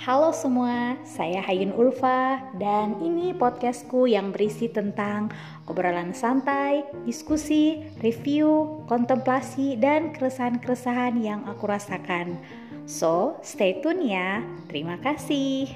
Halo semua, saya Hayun Ulfa dan ini podcastku yang berisi tentang obrolan santai, diskusi, review, kontemplasi, dan keresahan-keresahan yang aku rasakan. So, stay tune ya. Terima kasih.